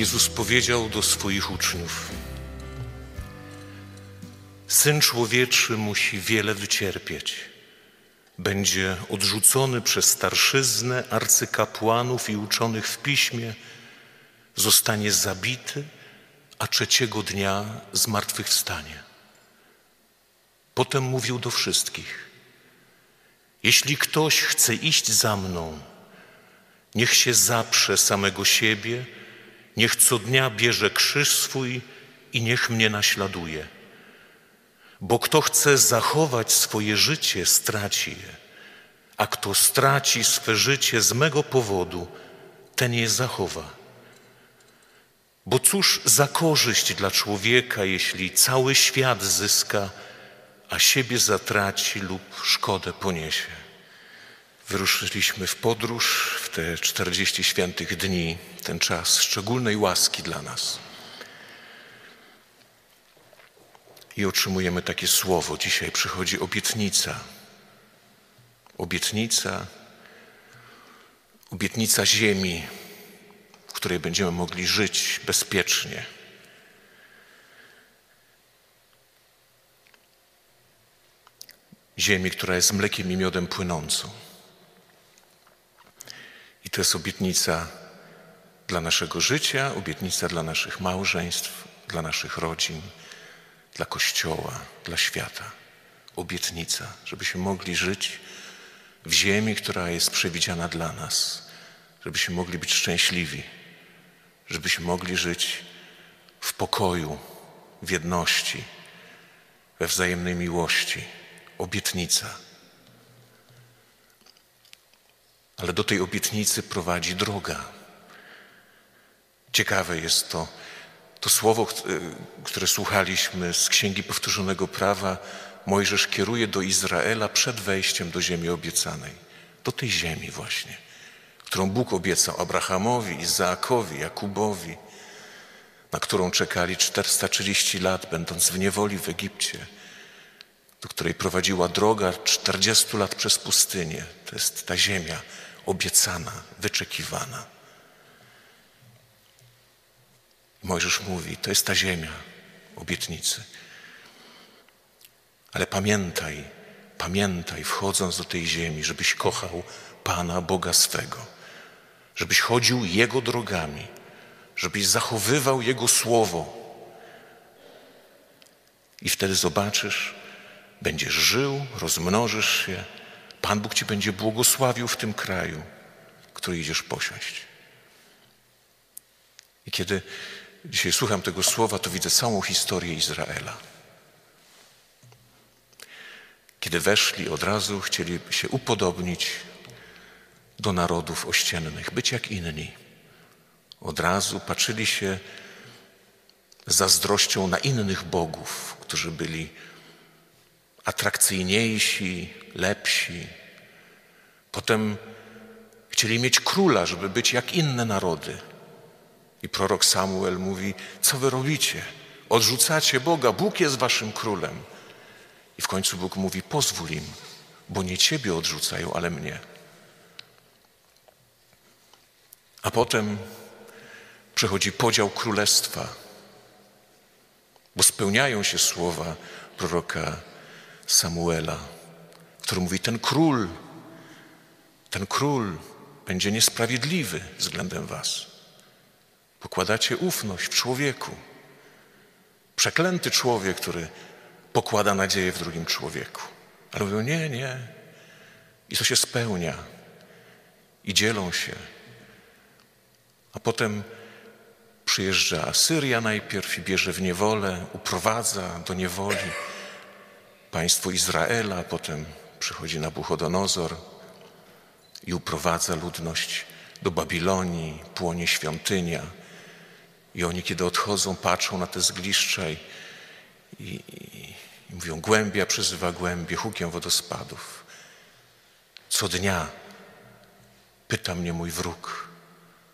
Jezus powiedział do swoich uczniów: Syn człowieczy musi wiele wycierpieć. Będzie odrzucony przez starszyznę, arcykapłanów i uczonych w piśmie, zostanie zabity, a trzeciego dnia zmartwychwstanie. Potem mówił do wszystkich: Jeśli ktoś chce iść za mną, niech się zaprze samego siebie, niech co dnia bierze krzyż swój i niech mnie naśladuje. Bo kto chce zachować swoje życie, straci je, a kto straci swe życie z mego powodu, ten je zachowa. Bo cóż za korzyść dla człowieka, jeśli cały świat zyska, a siebie zatraci lub szkodę poniesie. Wyruszyliśmy w podróż te 40 świętych dni, ten czas szczególnej łaski dla nas. I otrzymujemy takie słowo. Dzisiaj przychodzi obietnica. Obietnica, obietnica ziemi, w której będziemy mogli żyć bezpiecznie. Ziemi, która jest mlekiem i miodem płynącą. I to jest obietnica dla naszego życia, obietnica dla naszych małżeństw, dla naszych rodzin, dla Kościoła, dla świata. Obietnica, żebyśmy mogli żyć w ziemi, która jest przewidziana dla nas, żebyśmy mogli być szczęśliwi, żebyśmy mogli żyć w pokoju, w jedności, we wzajemnej miłości. Obietnica. Ale do tej obietnicy prowadzi droga. Ciekawe jest to, to słowo, które słuchaliśmy z Księgi Powtórzonego Prawa, Mojżesz kieruje do Izraela przed wejściem do ziemi obiecanej. Do tej ziemi właśnie, którą Bóg obiecał Abrahamowi, Izaakowi, Jakubowi, na którą czekali 430 lat, będąc w niewoli w Egipcie, do której prowadziła droga 40 lat przez pustynię. To jest ta ziemia obiecana, wyczekiwana. Mojżesz mówi, to jest ta ziemia obietnicy. Ale pamiętaj, pamiętaj, wchodząc do tej ziemi, żebyś kochał Pana Boga swego, żebyś chodził Jego drogami, żebyś zachowywał Jego słowo. I wtedy zobaczysz, będziesz żył, rozmnożysz się, Pan Bóg Ci będzie błogosławił w tym kraju, który idziesz posiąść. I kiedy dzisiaj słucham tego słowa, to widzę całą historię Izraela. Kiedy weszli, od razu chcieli się upodobnić do narodów ościennych, być jak inni. Od razu patrzyli się zazdrością na innych bogów, którzy byli atrakcyjniejsi, lepsi. Potem chcieli mieć króla, żeby być jak inne narody. I prorok Samuel mówi: Co wy robicie? Odrzucacie Boga, Bóg jest waszym królem. I w końcu Bóg mówi: Pozwól im, bo nie ciebie odrzucają, ale mnie. A potem przychodzi podział królestwa, bo spełniają się słowa proroka Samuela, który mówi: Ten król, ten król będzie niesprawiedliwy względem Was. Pokładacie ufność w człowieku. Przeklęty człowiek, który pokłada nadzieję w drugim człowieku. Ale mówią: Nie, nie. I to się spełnia. I dzielą się. A potem przyjeżdża Asyria najpierw i bierze w niewolę, uprowadza do niewoli państwo Izraela, potem przychodzi Nabuchodonozor i uprowadza ludność do Babilonii, płonie świątynia. I oni, kiedy odchodzą, patrzą na te zgliszcza i, i, i mówią: Głębia przyzywa głębie, hukiem wodospadów. Co dnia pyta mnie mój wróg,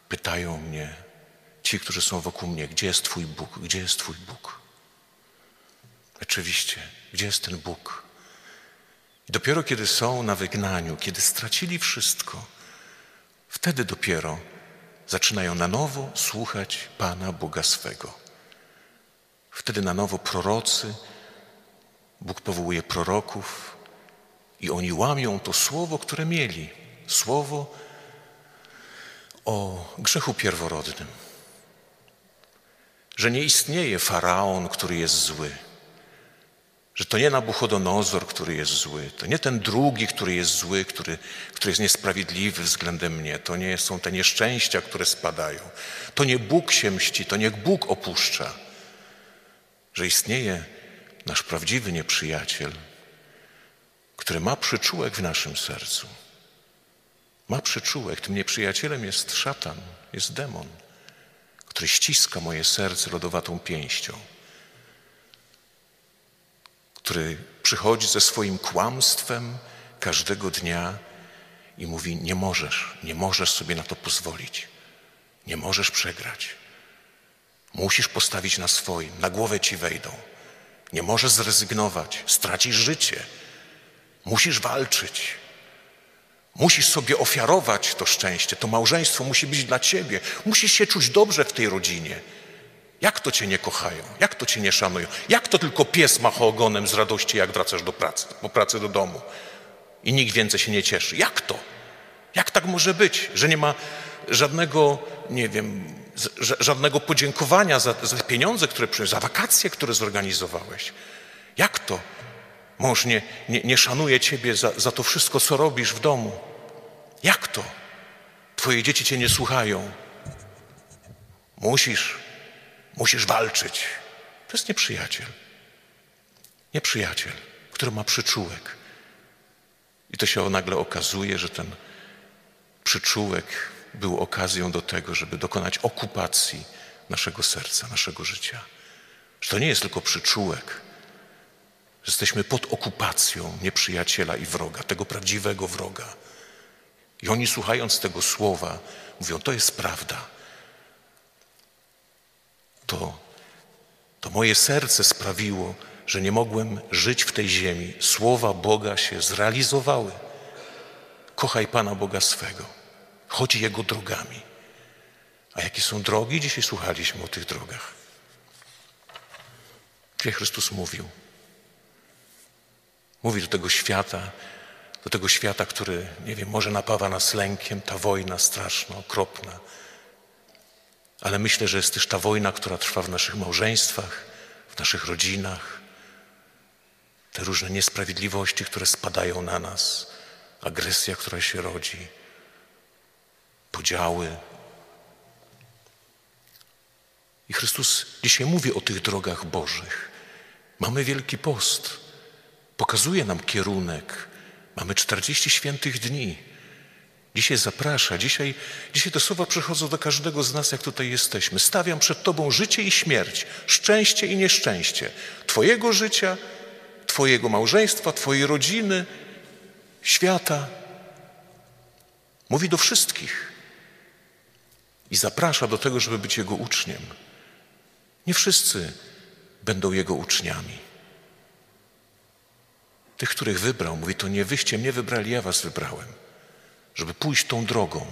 pytają mnie ci, którzy są wokół mnie: Gdzie jest Twój Bóg? Gdzie jest Twój Bóg? Oczywiście, gdzie jest ten Bóg? I dopiero kiedy są na wygnaniu, kiedy stracili wszystko, wtedy dopiero zaczynają na nowo słuchać Pana Boga swego. Wtedy na nowo prorocy, Bóg powołuje proroków i oni łamią to słowo, które mieli. Słowo o grzechu pierworodnym. Że nie istnieje faraon, który jest zły że to nie Nabuchodonozor, który jest zły, to nie ten drugi, który jest zły, który, który jest niesprawiedliwy względem mnie, to nie są te nieszczęścia, które spadają, to nie Bóg się mści, to nie Bóg opuszcza, że istnieje nasz prawdziwy nieprzyjaciel, który ma przyczółek w naszym sercu. Ma przyczółek, tym nieprzyjacielem jest szatan, jest demon, który ściska moje serce lodowatą pięścią który przychodzi ze swoim kłamstwem każdego dnia i mówi: Nie możesz, nie możesz sobie na to pozwolić, nie możesz przegrać. Musisz postawić na swoim, na głowę ci wejdą. Nie możesz zrezygnować, stracisz życie. Musisz walczyć. Musisz sobie ofiarować to szczęście. To małżeństwo musi być dla ciebie. Musisz się czuć dobrze w tej rodzinie. Jak to cię nie kochają? Jak to cię nie szanują? Jak to tylko pies macha ogonem z radości, jak wracasz do pracy, po pracy do domu i nikt więcej się nie cieszy? Jak to? Jak tak może być, że nie ma żadnego, nie wiem, żadnego podziękowania za, za pieniądze, które przyjąłeś, za wakacje, które zorganizowałeś? Jak to? Mąż nie, nie, nie szanuje ciebie za, za to wszystko, co robisz w domu. Jak to? Twoje dzieci cię nie słuchają. Musisz Musisz walczyć. To jest nieprzyjaciel. Nieprzyjaciel, który ma przyczółek. I to się nagle okazuje, że ten przyczółek był okazją do tego, żeby dokonać okupacji naszego serca, naszego życia. Że to nie jest tylko przyczółek, że jesteśmy pod okupacją nieprzyjaciela i wroga, tego prawdziwego wroga. I oni słuchając tego słowa mówią, to jest prawda to, to moje serce sprawiło, że nie mogłem żyć w tej ziemi. Słowa Boga się zrealizowały. Kochaj Pana Boga swego. Chodź Jego drogami. A jakie są drogi? Dzisiaj słuchaliśmy o tych drogach. Gdzie Chrystus mówił? Mówi do tego świata, do tego świata, który, nie wiem, może napawa nas lękiem, ta wojna straszna, okropna, ale myślę, że jest też ta wojna, która trwa w naszych małżeństwach, w naszych rodzinach, te różne niesprawiedliwości, które spadają na nas, agresja, która się rodzi, podziały. I Chrystus dzisiaj mówi o tych drogach Bożych. Mamy Wielki Post, pokazuje nam kierunek. Mamy 40 świętych dni. Dzisiaj zaprasza, dzisiaj, dzisiaj te słowa przychodzą do każdego z nas, jak tutaj jesteśmy. Stawiam przed Tobą życie i śmierć, szczęście i nieszczęście Twojego życia, Twojego małżeństwa, Twojej rodziny, świata. Mówi do wszystkich i zaprasza do tego, żeby być Jego uczniem. Nie wszyscy będą Jego uczniami. Tych, których wybrał, mówi, to nie wyście mnie wybrali, ja was wybrałem żeby pójść tą drogą.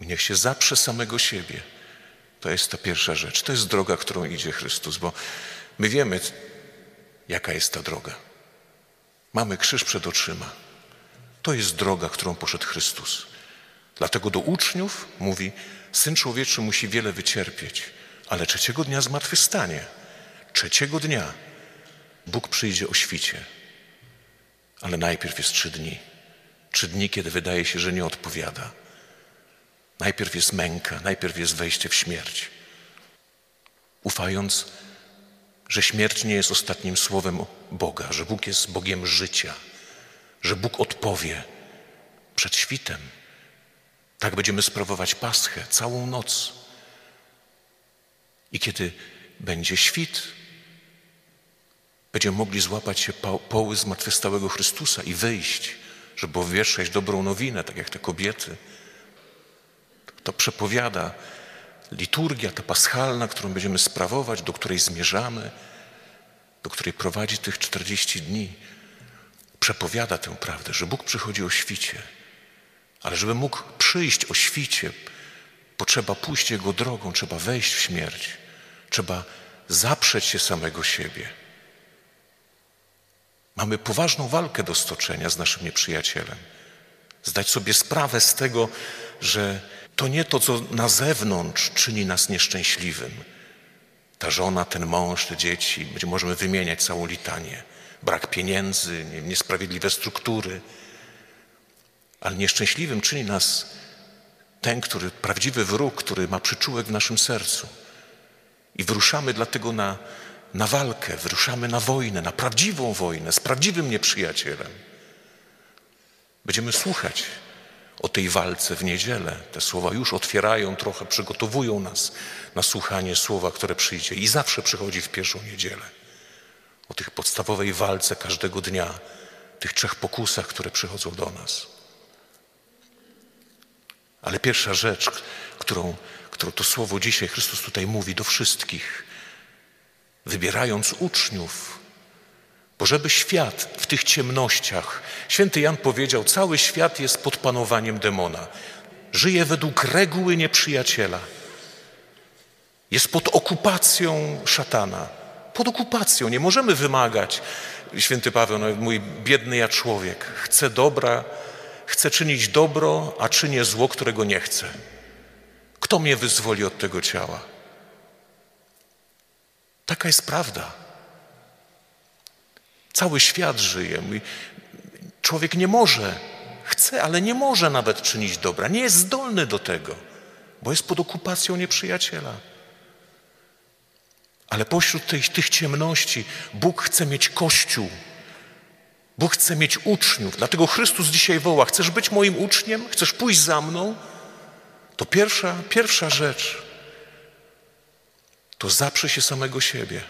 Niech się zaprze samego siebie. To jest ta pierwsza rzecz. To jest droga, którą idzie Chrystus, bo my wiemy, jaka jest ta droga. Mamy krzyż przed oczyma. To jest droga, którą poszedł Chrystus. Dlatego do uczniów mówi: Syn człowieczy musi wiele wycierpieć, ale trzeciego dnia zmartwychwstanie. Trzeciego dnia Bóg przyjdzie o świcie, ale najpierw jest trzy dni. Trzy dni, kiedy wydaje się, że nie odpowiada. Najpierw jest męka, najpierw jest wejście w śmierć. Ufając, że śmierć nie jest ostatnim słowem Boga, że Bóg jest Bogiem życia, że Bóg odpowie przed świtem. Tak będziemy sprawować Paschę całą noc. I kiedy będzie świt, będziemy mogli złapać się poły zmartwychwstałego Chrystusa i wyjść żeby obwieszczać dobrą nowinę, tak jak te kobiety. To przepowiada liturgia, ta paschalna, którą będziemy sprawować, do której zmierzamy, do której prowadzi tych 40 dni. Przepowiada tę prawdę, że Bóg przychodzi o świcie, Ale żeby mógł przyjść o świcie, potrzeba pójść Jego drogą, trzeba wejść w śmierć, trzeba zaprzeć się samego siebie. Mamy poważną walkę do stoczenia z naszym nieprzyjacielem. Zdać sobie sprawę z tego, że to nie to, co na zewnątrz czyni nas nieszczęśliwym. Ta żona, ten mąż, te dzieci, możemy wymieniać całą litanię. Brak pieniędzy, niesprawiedliwe struktury. Ale nieszczęśliwym czyni nas ten, który, prawdziwy wróg, który ma przyczółek w naszym sercu. I wyruszamy dlatego na, na walkę, wyruszamy na wojnę, na prawdziwą wojnę z prawdziwym nieprzyjacielem. Będziemy słuchać o tej walce w niedzielę. Te słowa już otwierają trochę, przygotowują nas na słuchanie słowa, które przyjdzie i zawsze przychodzi w pierwszą niedzielę. O tych podstawowej walce każdego dnia, tych trzech pokusach, które przychodzą do nas. Ale pierwsza rzecz, którą, którą to słowo dzisiaj Chrystus tutaj mówi do wszystkich, wybierając uczniów, bo żeby świat w tych ciemnościach, święty Jan powiedział, cały świat jest pod panowaniem demona. Żyje według reguły nieprzyjaciela. Jest pod okupacją szatana. Pod okupacją. Nie możemy wymagać. Święty Paweł, no, mój biedny ja człowiek, chcę dobra, chcę czynić dobro, a czynię zło, którego nie chcę. Kto mnie wyzwoli od tego ciała? Taka jest prawda. Cały świat żyje. Człowiek nie może, chce, ale nie może nawet czynić dobra. Nie jest zdolny do tego, bo jest pod okupacją nieprzyjaciela. Ale pośród tych, tych ciemności Bóg chce mieć Kościół. Bóg chce mieć uczniów. Dlatego Chrystus dzisiaj woła: Chcesz być moim uczniem? Chcesz pójść za mną? To pierwsza, pierwsza rzecz to zaprze się samego siebie.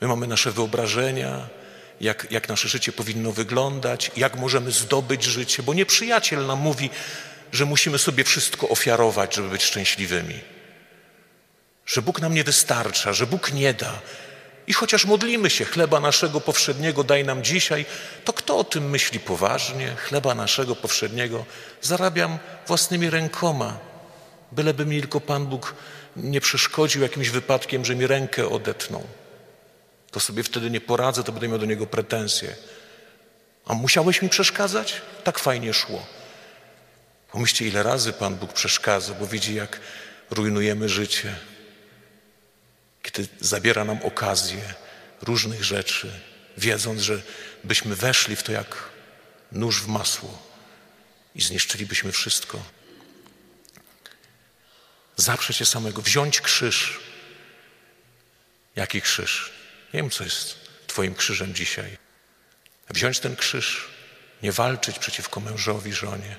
My mamy nasze wyobrażenia, jak, jak nasze życie powinno wyglądać, jak możemy zdobyć życie, bo nieprzyjaciel nam mówi, że musimy sobie wszystko ofiarować, żeby być szczęśliwymi. Że Bóg nam nie wystarcza, że Bóg nie da. I chociaż modlimy się, chleba naszego powszedniego daj nam dzisiaj, to kto o tym myśli poważnie? Chleba naszego powszedniego zarabiam własnymi rękoma, byleby mi tylko Pan Bóg nie przeszkodził jakimś wypadkiem, że mi rękę odetną to sobie wtedy nie poradzę, to będę miał do niego pretensje. A musiałeś mi przeszkadzać? Tak fajnie szło. Pomyślcie, ile razy Pan Bóg przeszkadza, bo widzi, jak rujnujemy życie, kiedy zabiera nam okazję różnych rzeczy, wiedząc, że byśmy weszli w to jak nóż w masło i zniszczylibyśmy wszystko. Zaprzeć się samego, wziąć krzyż. Jaki krzyż? Nie wiem, co jest Twoim krzyżem dzisiaj. Wziąć ten krzyż, nie walczyć przeciwko mężowi, żonie,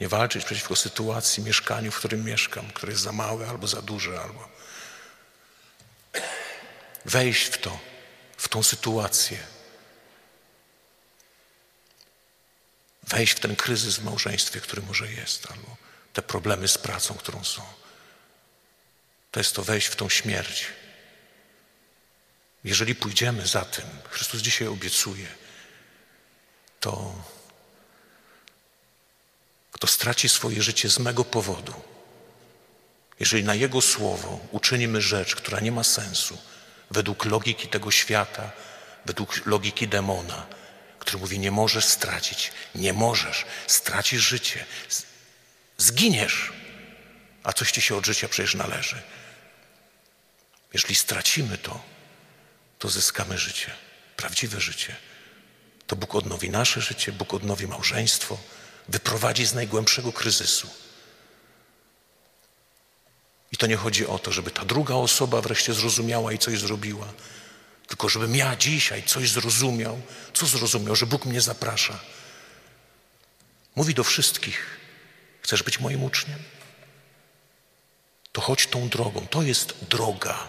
nie walczyć przeciwko sytuacji, mieszkaniu, w którym mieszkam, które jest za małe albo za duże, albo wejść w to, w tą sytuację. Wejść w ten kryzys w małżeństwie, który może jest, albo te problemy z pracą, którą są. To jest to wejść w tą śmierć. Jeżeli pójdziemy za tym, Chrystus dzisiaj obiecuje, to kto straci swoje życie z mego powodu, jeżeli na Jego słowo uczynimy rzecz, która nie ma sensu, według logiki tego świata, według logiki demona, który mówi: Nie możesz stracić, nie możesz, stracisz życie, zginiesz, a coś ci się od życia przecież należy. Jeżeli stracimy to, to zyskamy życie, prawdziwe życie. To Bóg odnowi nasze życie, Bóg odnowi małżeństwo, wyprowadzi z najgłębszego kryzysu. I to nie chodzi o to, żeby ta druga osoba wreszcie zrozumiała i coś zrobiła, tylko żebym ja dzisiaj coś zrozumiał. Co zrozumiał? Że Bóg mnie zaprasza. Mówi do wszystkich: Chcesz być moim uczniem? To chodź tą drogą. To jest droga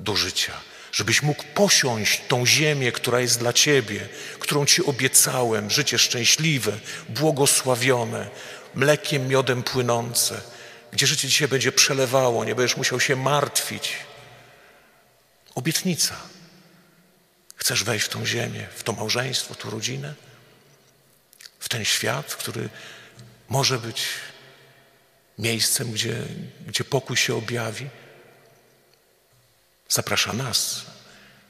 do życia żebyś mógł posiąść tą ziemię, która jest dla Ciebie, którą Ci obiecałem, życie szczęśliwe, błogosławione, mlekiem, miodem płynące, gdzie życie Ci się będzie przelewało, nie będziesz musiał się martwić. Obietnica. Chcesz wejść w tą ziemię, w to małżeństwo, w tą rodzinę, w ten świat, który może być miejscem, gdzie, gdzie pokój się objawi. Zaprasza nas,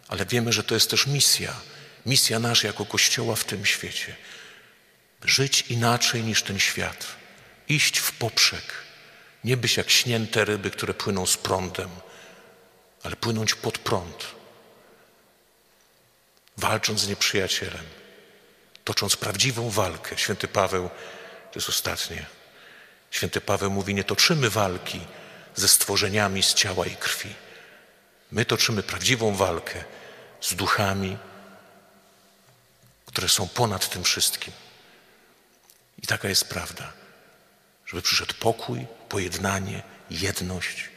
ale wiemy, że to jest też misja, misja nasza jako Kościoła w tym świecie. Żyć inaczej niż ten świat, iść w poprzek, nie być jak śnięte ryby, które płyną z prądem, ale płynąć pod prąd, walcząc z nieprzyjacielem, tocząc prawdziwą walkę. Święty Paweł, to jest ostatnie, święty Paweł mówi, nie toczymy walki ze stworzeniami z ciała i krwi. My toczymy prawdziwą walkę z duchami, które są ponad tym wszystkim. I taka jest prawda, żeby przyszedł pokój, pojednanie, jedność.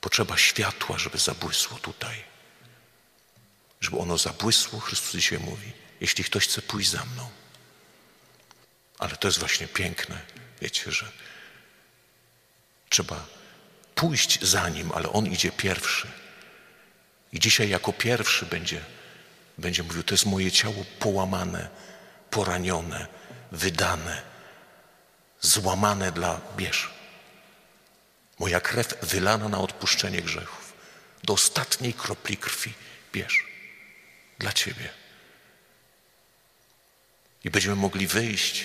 Potrzeba światła, żeby zabłysło tutaj. Żeby ono zabłysło, Chrystus dzisiaj mówi, jeśli ktoś chce pójść za mną. Ale to jest właśnie piękne, wiecie, że trzeba pójść za nim, ale on idzie pierwszy. I dzisiaj jako pierwszy będzie, będzie mówił, to jest moje ciało połamane, poranione, wydane, złamane dla bierz. Moja krew wylana na odpuszczenie grzechów. Do ostatniej kropli krwi bierz. Dla Ciebie. I będziemy mogli wyjść,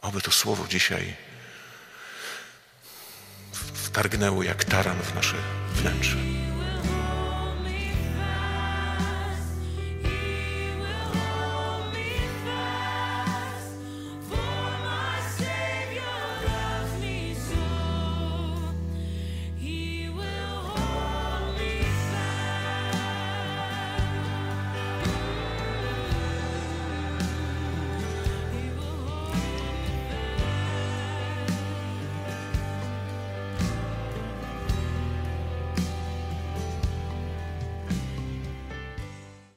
aby to słowo dzisiaj wtargnęło jak taran w nasze wnętrze.